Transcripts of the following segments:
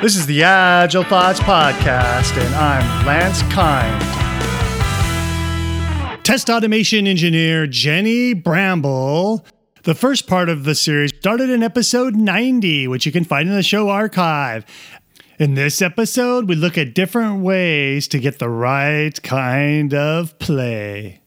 This is the Agile Thoughts Podcast, and I'm Lance Kind. Test automation engineer Jenny Bramble. The first part of the series started in episode 90, which you can find in the show archive. In this episode, we look at different ways to get the right kind of play.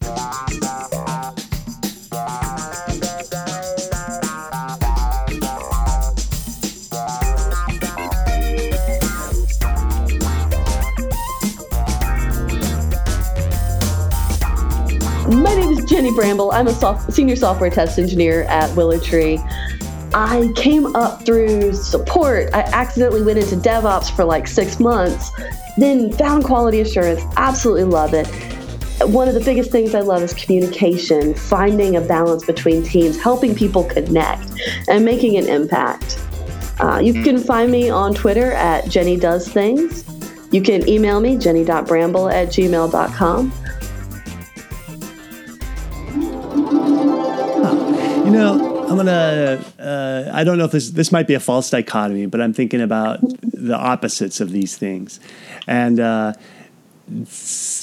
Jenny Bramble. I'm a soft, senior software test engineer at WillowTree. I came up through support. I accidentally went into DevOps for like six months, then found quality assurance. Absolutely love it. One of the biggest things I love is communication, finding a balance between teams, helping people connect, and making an impact. Uh, you can find me on Twitter at Jenny Does Things. You can email me, jenny.bramble at gmail.com. You know, I'm gonna. Uh, I don't know if this this might be a false dichotomy, but I'm thinking about the opposites of these things, and uh,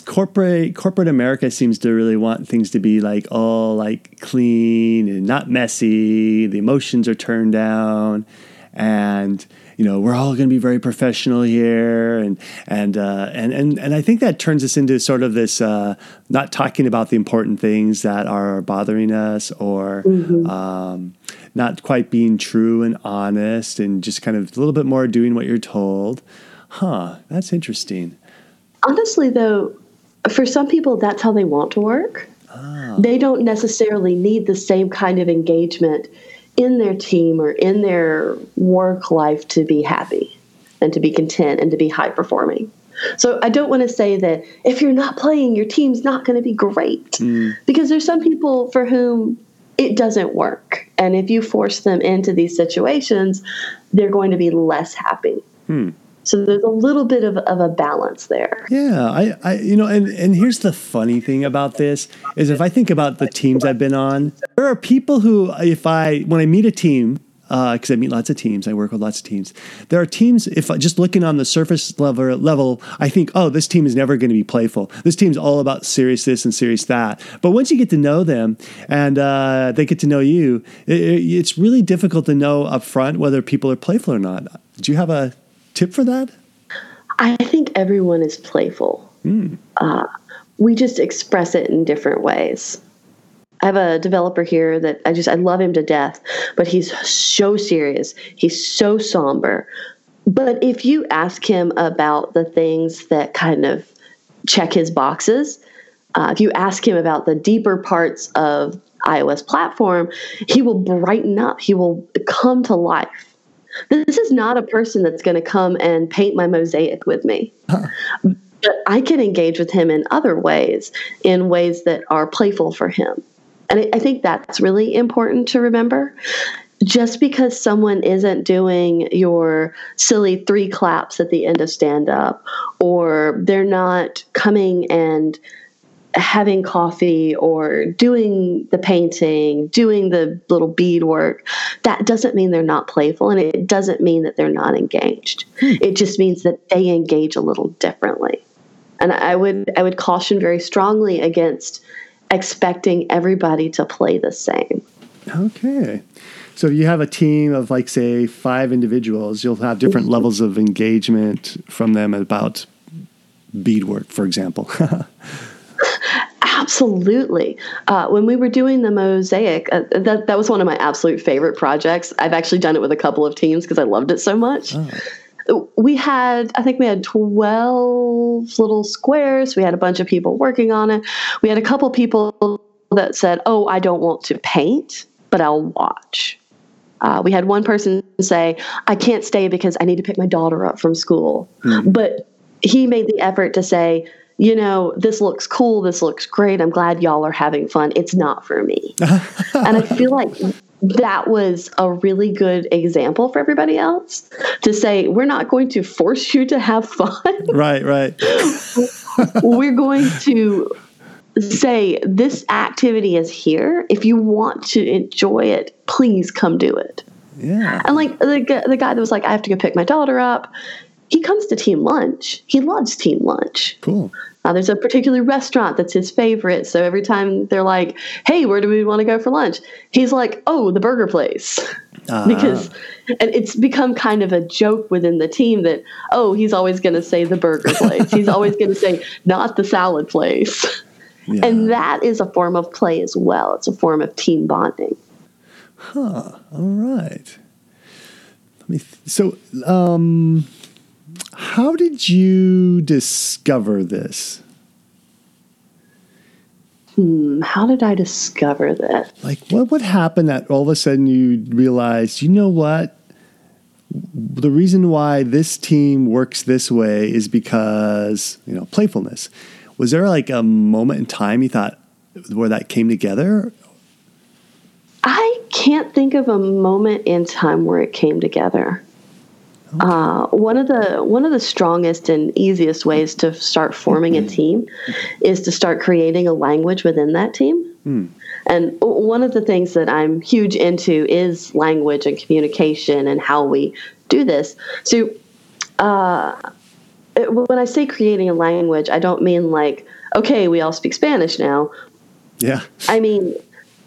corporate corporate America seems to really want things to be like all like clean and not messy. The emotions are turned down, and you know we're all going to be very professional here, and and uh, and and and I think that turns us into sort of this uh, not talking about the important things that are bothering us, or um, not quite being true and honest, and just kind of a little bit more doing what you're told. Huh? That's interesting. honestly though for some people that's how they want to work they don't necessarily need the same kind of engagement in their team or in their work life to be happy and to be content and to be high performing. So i don't want to say that if you're not playing your team's not going to be great. Mm. Because there's some people for whom it doesn't work. And if you force them into these situations they're going to be less happy hmm. So there's a little bit of, of a balance there. Yeah, I, I, you know, and and here's the funny thing about this is if I think about the teams I've been on, there are people who, if I when I meet a team, because I meet lots of teams, I work with lots of teams. There are teams. If I, just looking on the surface level, level, I think, oh, this team is never going to be playful. This team's all about serious this and serious that. But once you get to know them and uh, they get to know you, it- it's really difficult to know up front whether people are playful or not. Do you have a tip for that? I think everyone is playful. Uh, we just express it in different ways. I have a developer here that I just I love him to death, but he's so serious. He's so somber. But if you ask him about the things that kind of check his boxes, uh, if you ask him about the deeper parts of iOS platform, he will brighten up. He will come to life. This is not a person that's going to come and paint my mosaic with me. But I can engage with him in other ways, in ways that are playful for him. And I- I think that's really important to remember. Just because someone isn't doing your silly three claps at the end of stand up, or they're not coming and having coffee or doing the painting, doing the little bead work, that doesn't mean they're not playful and it doesn't mean that they're not engaged. Hmm. It just means that they engage a little differently. And I would I would caution very strongly against expecting everybody to play the same. Okay. So if you have a team of like say five individuals, you'll have different mm-hmm. levels of engagement from them about beadwork, for example. Absolutely. Uh, when we were doing the mosaic, uh, that that was one of my absolute favorite projects. I've actually done it with a couple of teams because I loved it so much. We had, I think we had 12 little squares. We had a bunch of people working on it. We had a couple people that said, Oh, I don't want to paint, but I'll watch. Uh, we had one person say, I can't stay because I need to pick my daughter up from school. But he made the effort to say, you know, this looks cool. This looks great. I'm glad y'all are having fun. It's not for me. and I feel like that was a really good example for everybody else to say, we're not going to force you to have fun. right, right. we're going to say, this activity is here. If you want to enjoy it, please come do it. Yeah. And like the the guy that was like, I have to go pick my daughter up. He comes to team lunch. He loves team lunch. Cool. Uh, there's a particular restaurant that's his favorite. So every time they're like, "Hey, where do we want to go for lunch?" He's like, "Oh, the burger place," because and it's become kind of a joke within the team that oh, he's always going to say the burger place. he's always going to say not the salad place, Yeah. and that is a form of play as well. It's a form of team bonding. Huh. All right. Let me. Th- so, um, how did you discover this? Hmm, how did I discover that? Like, what what happened that all of a sudden you realized, you know what? The reason why this team works this way is because you know playfulness. Was there like a moment in time you thought where that came together? I can't think of a moment in time where it came together. Uh, one of the one of the strongest and easiest ways to start forming a team is to start creating a language within that team. And one of the things that I'm huge into is language and communication and how we do this. So, uh, it- when I say creating a language, I don't mean like, okay, we all speak Spanish now. Yeah. I mean,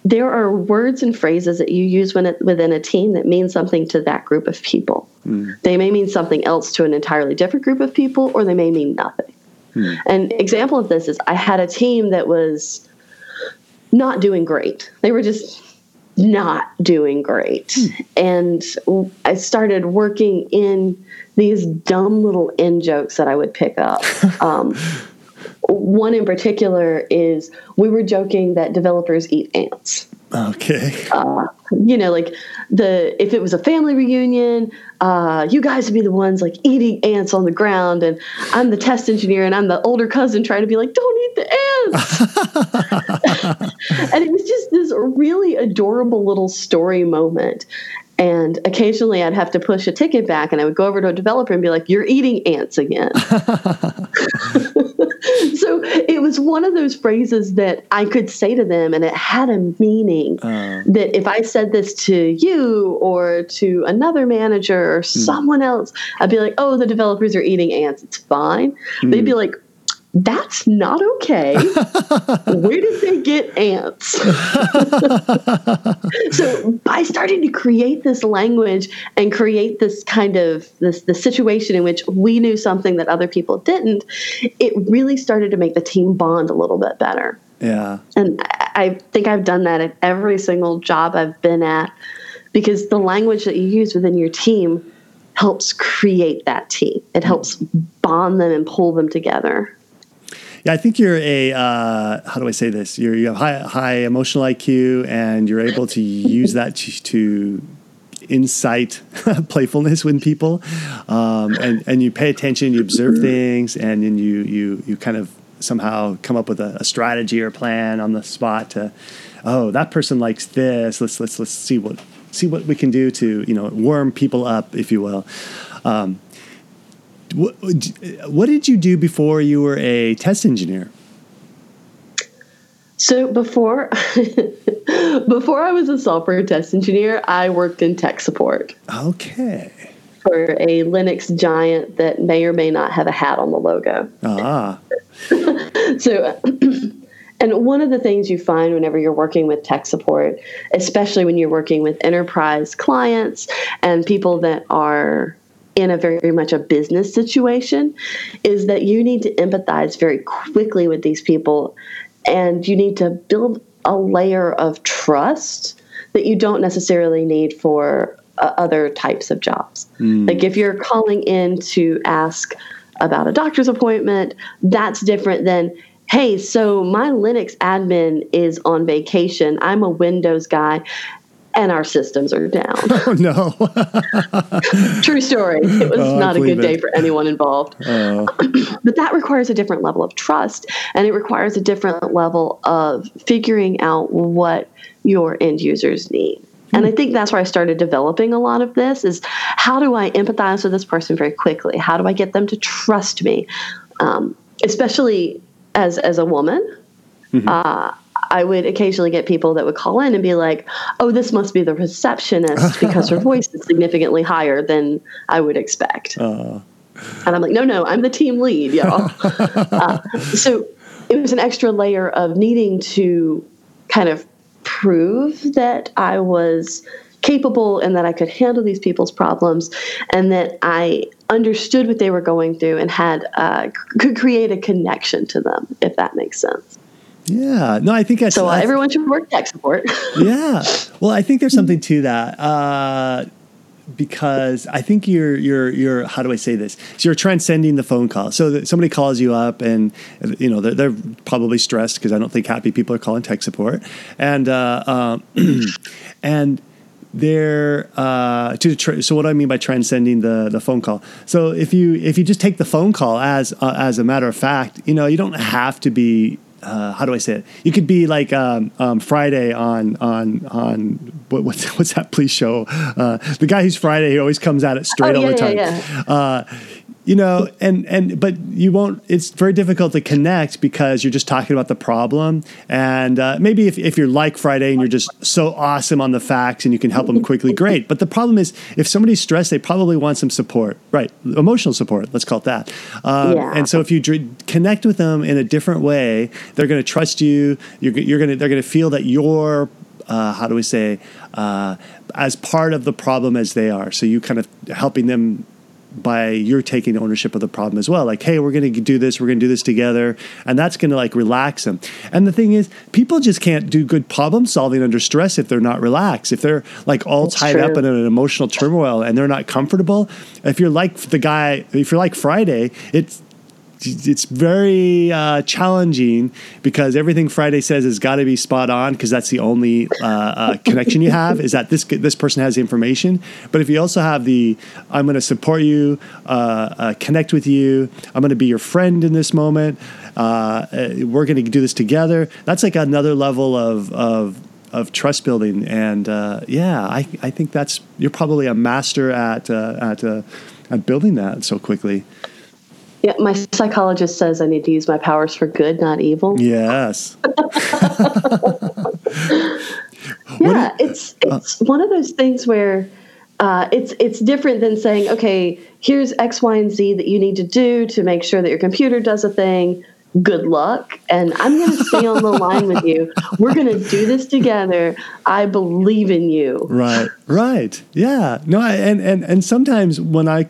there are words and phrases that you use when it, within a team that mean something to that group of people. Hmm. They may mean something else to an entirely different group of people, or they may mean nothing. Hmm. An example of this is I had a team that was not doing great. They were just not doing great. Hmm. And I started working in these dumb little in jokes that I would pick up. Um, one in particular is we were joking that developers eat ants. Okay. You know, like the if it was a family reunion, uh, you guys would be the ones like eating ants on the ground, and I'm the test engineer, and I'm the older cousin trying to be like, "Don't eat the ants." and it was just this really adorable little story moment. And occasionally I'd have to push a ticket back and I would go over to a developer and be like, You're eating ants again. so it was one of those phrases that I could say to them and it had a meaning Uh, that if I said this to you or to another manager or someone else, I'd be like, Oh, the developers are eating ants. It's fine. They'd be like, that's not okay. Where did they get ants? so by starting to create this language and create this kind of this the situation in which we knew something that other people didn't, it really started to make the team bond a little bit better. yeah. And I I think I've done that at every single job I've been at because the language that you use within your team helps create that team. It helps bond them and pull them together. Yeah, I think you're a uh, how do I say this? You're you have high high emotional IQ, and you're able to use that to, to incite playfulness with people, um, and and you pay attention, you observe things, and then you you you kind of somehow come up with a, a strategy or plan on the spot to, oh, that person likes this. Let's let's let's see what see what we can do to you know warm people up, if you will. Um, what, what did you do before you were a test engineer? So before before I was a software test engineer, I worked in tech support Okay. for a Linux giant that may or may not have a hat on the logo. Ah, So and one of the things you find whenever you're working with tech support, especially when you're working with enterprise clients and people that are in a very, very much a business situation, is that you need to empathize very quickly with these people and you need to build a layer of trust that you don't necessarily need for uh, other types of jobs. Like if you're calling in to ask about a doctor's appointment, that's different than, hey, so my Linux admin is on vacation. I'm a Windows guy. And our systems are down. oh no. True story. It was Oh, not a good it. day for anyone involved. Oh, But that requires a different level of trust and it requires a different level of figuring out what your end users need. And I think that's where I started developing a lot of this is how do I empathize with this person very quickly? How do I get them to trust me? Um, especially as as a woman, uh, I would occasionally get people that would call in and be like, "Oh, this must be the receptionist because her voice is significantly higher than I would expect." Uh, And I'm like, "No, no, I'm the team lead, y'all." uh, so it was an extra layer of needing to kind of prove that I was capable and that I could handle these people's problems and that I understood what they were going through and had uh, could create a connection to them, if that makes sense. Yeah. No, I think that's So uh, everyone should work tech support. yeah. Well, I think there's something to that. Uh, because I think you're you're you're how do I say this? So you're transcending the phone call. So that somebody calls you up and you know they're, they're probably stressed because I don't think happy people are calling tech support, and uh, um, and they're uh, to tra- so what do I mean by transcending the the phone call? So if you if you just take the phone call as uh, as a matter of fact, you know you don't have to be uh, how do I say it? You could be like um, um, Friday on on on what, what's what's that police show? Uh, the guy who's Friday, he always comes at it straight Oh, all yeah, the time. yeah, Uh, you know, and and but you won't. It's very difficult to connect because you're just talking about the problem. And uh, maybe if, if you're like Friday and you're just so awesome on the facts and you can help them quickly, great. But the problem is, if somebody's stressed, they probably want some support, right? Emotional support. Let's call it that. Uh, Yeah. And so if you connect with them in a different way, they're going to trust you. You're, you're going to they're going to feel that you're uh, how do we say uh, as part of the problem as they are. So you kind of helping them by you're taking ownership of the problem as well. Like, hey, we're going to do this. We're going to do this together, and that's going to like relax them. And the thing is, people just can't do good problem solving under stress if they're not relaxed. If they're like all That's tied up in an emotional turmoil and they're not comfortable. If you're like the guy, if you're like Friday, it's it's very uh, challenging because everything Friday says has got to be spot on because that's the only uh, uh, connection you have is that this this person has the information. But if you also have the I'm going to support you, uh, uh, connect with you, I'm going to be your friend in this moment. Uh, we're going to do this together. That's like another level of of of trust building, and yeah, I, I think that's you're probably a master at at at building that so quickly. Yeah, my psychologist says I need to use my powers for good, not evil. Yes. yeah, it's it's one of those things where uh, it's it's different than saying, okay, here's X, Y, and Z that you need to do to make sure that your computer does a thing. Good luck, and I'm going to stay on the line with you. We're going to do this together. I believe in you. Right. Right. Yeah. No. I, and and and sometimes when I,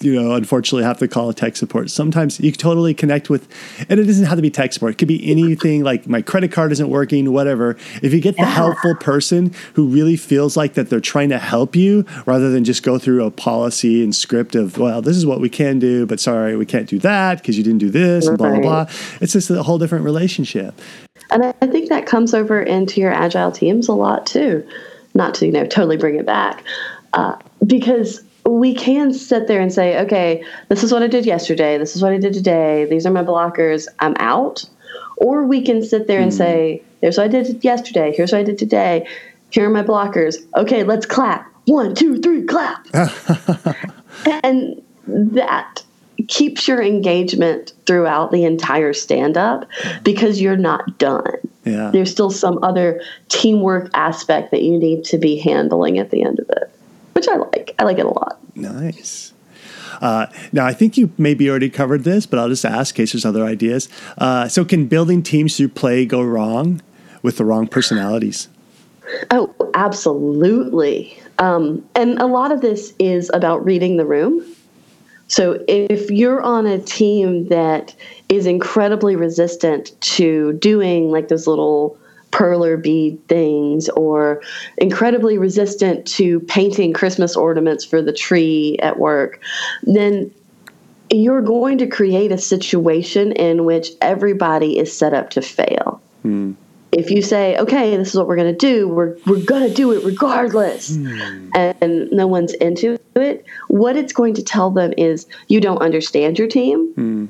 you know, unfortunately have to call a tech support. Sometimes you totally connect with, and it doesn't have to be tech support. It could be anything like my credit card isn't working, whatever. If you get the helpful person who really feels like that they're trying to help you rather than just go through a policy and script of, well, this is what we can do, but sorry, we can't do that because you didn't do this and blah blah blah. It's just a whole different relationship. And I I think that comes over into your agile teams a lot too. Not to you know totally bring it back, uh, because we can sit there and say, okay, this is what I did yesterday. This is what I did today. These are my blockers. I'm out. Or we can sit there and hmm. say, here's what I did yesterday. Here's what I did today. Here are my blockers. Okay, let's clap. One, two, three, clap. and that keeps your engagement throughout the entire stand up because you're not done. Yeah. There's still some other teamwork aspect that you need to be handling at the end of it, which I like. I like it a lot. Nice. Uh, now, I think you maybe already covered this, but I'll just ask in case there's other ideas. Uh, so, can building teams through play go wrong with the wrong personalities? Oh, absolutely. Um, and a lot of this is about reading the room. So if you're on a team that is incredibly resistant to doing like those little perler bead things or incredibly resistant to painting Christmas ornaments for the tree at work, then you're going to create a situation in which everybody is set up to fail. Hmm. If you say, okay, this is what we're going to do, we're, we're going to do it regardless, hmm. and no one's into it, what it's going to tell them is you don't understand your team hmm.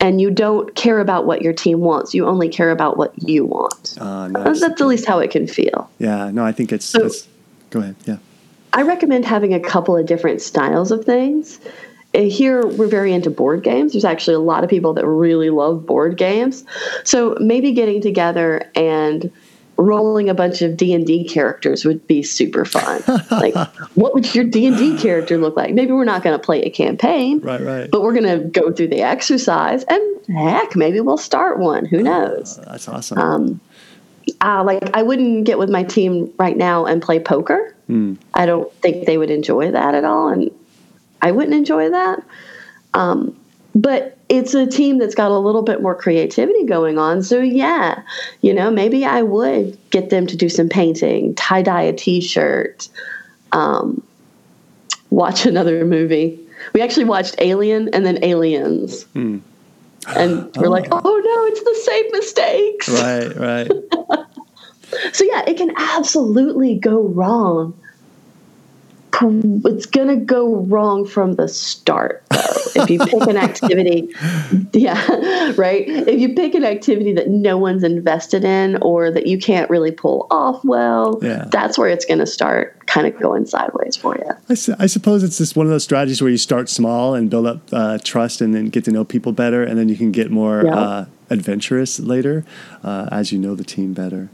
And you don't care about what your team wants. You only care about what you want. Uh, That's nice. at least how it can feel. Yeah, no, I think it's. So- it's go ahead. Yeah. I recommend having a couple of different styles of things. here we're very into board games. There's actually a lot of people that really love board games. So maybe getting together and rolling a bunch of D&D characters would be super fun. like what would your D&D character look like? Maybe we're not going to play a campaign. Right, right. But we're going to go through the exercise and heck, maybe we'll start one. Who knows? Uh, that's awesome. Um, uh, like I wouldn't get with my team right now and play poker. Mm. I don't think they would enjoy that at all, and I wouldn't enjoy that. Um, but it's a team that's got a little bit more creativity going on. So yeah, you know, maybe I would get them to do some painting, tie dye a T-shirt, um, watch another movie. We actually watched Alien and then Aliens. Mm. And we're oh. like, oh no, it's the same mistakes. Right, right. so yeah, it can absolutely go wrong it's going to go wrong from the start though if you pick an activity yeah right if you pick an activity that no one's invested in or that you can't really pull off well yeah. that's where it's going to start kind of going sideways for you I, su- I, suppose it's just one of those strategies where you start small and build up uh, trust and then get to know people better and then you can get more yeah. uh, adventurous later uh, as you know the team better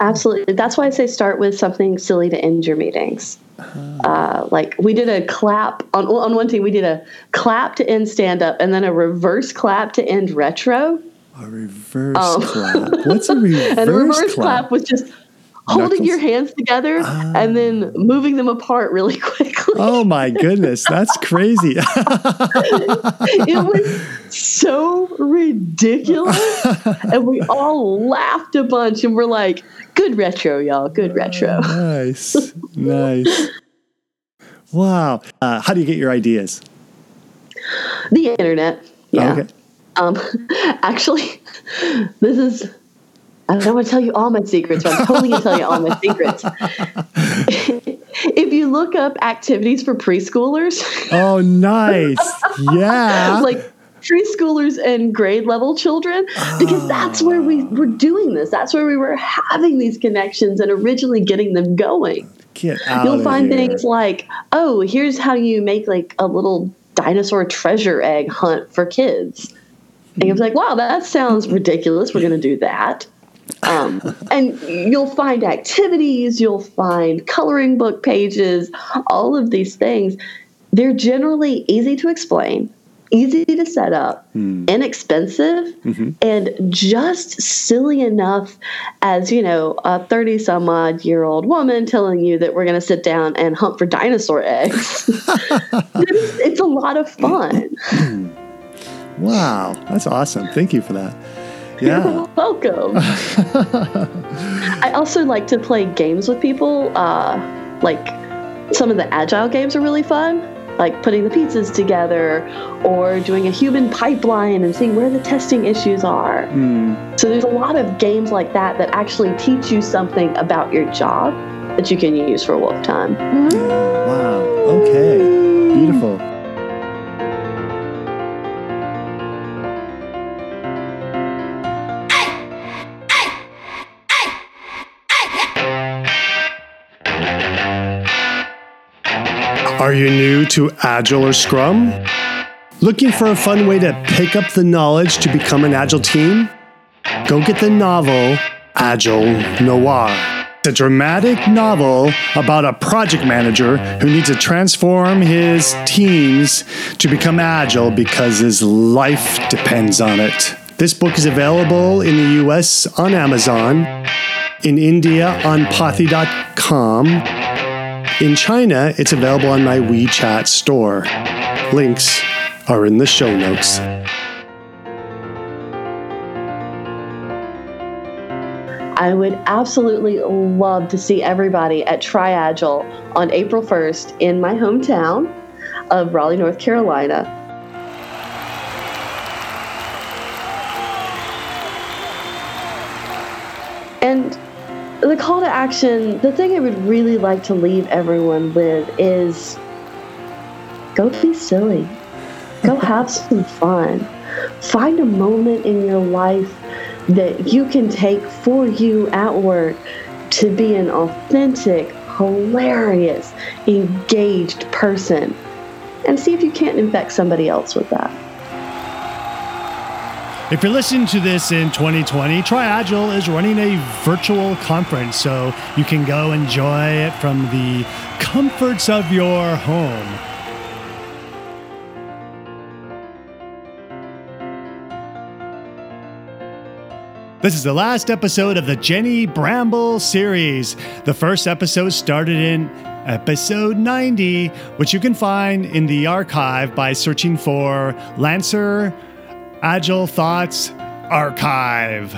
Absolutely. That's why I say start with something silly to end your meetings. Uh, like we did a clap on on one team. We did a clap to end stand up, and then a reverse clap to end retro. A reverse um, clap. What's a reverse? and a reverse clap? clap was just holding Knuckles? your hands together uh, and then moving them apart really quickly. Oh my goodness, that's crazy. it was so ridiculous. and we all laughed a bunch and we're like, good retro, y'all. Good retro. Uh, nice. nice. Wow. Uh, how do you get your ideas? The internet. Yeah. Okay. Um, actually, this is I don't want to tell you all my secrets, but I'm totally going to tell you all my secrets. if you look up activities for preschoolers. Oh, nice. Yeah. like preschoolers and grade level children, because that's where we ah. were doing this. That's where we were having these connections and originally getting them going. Get out You'll find here. things like, oh, here's how you make like a little dinosaur treasure egg hunt for kids. And you're like, wow, that sounds ridiculous. We're going to do that. Um, and you'll find activities, you'll find coloring book pages, all of these things. They're generally easy to explain, easy to set up, mm. inexpensive, mm-hmm. and just silly enough as, you know, a 30 some odd year old woman telling you that we're going to sit down and hunt for dinosaur eggs. it's, it's a lot of fun. wow, that's awesome. Thank you for that. Yeah. You're welcome. I also like to play games with people. Uh, like some of the agile games are really fun, like putting the pizzas together or doing a human pipeline and seeing where the testing issues are. Mm. So there's a lot of games like that that actually teach you something about your job that you can use for wolf time. Wow. Okay. Beautiful. Are you new to Agile or Scrum? Looking for a fun way to pick up the knowledge to become an Agile team? Go get the novel Agile Noir. It's a dramatic novel about a project manager who needs to transform his teams to become agile because his life depends on it. This book is available in the US on Amazon, in India on Pothi.com, in China, it's available on my WeChat store. Links are in the show notes. I would absolutely love to see everybody at TriAgile on April 1st in my hometown of Raleigh, North Carolina. The call to action, the thing I would really like to leave everyone with is go be silly. Go have some fun. Find a moment in your life that you can take for you at work to be an authentic, hilarious, engaged person. and see if you can't infect somebody else with that. If you're listening to this in 2020, TriAgile is running a virtual conference, so you can go enjoy it from the comforts of your home. This is the last episode of the Jenny Bramble series. The first episode started in episode 90, which you can find in the archive by searching for Lancer Agile Thoughts Archive.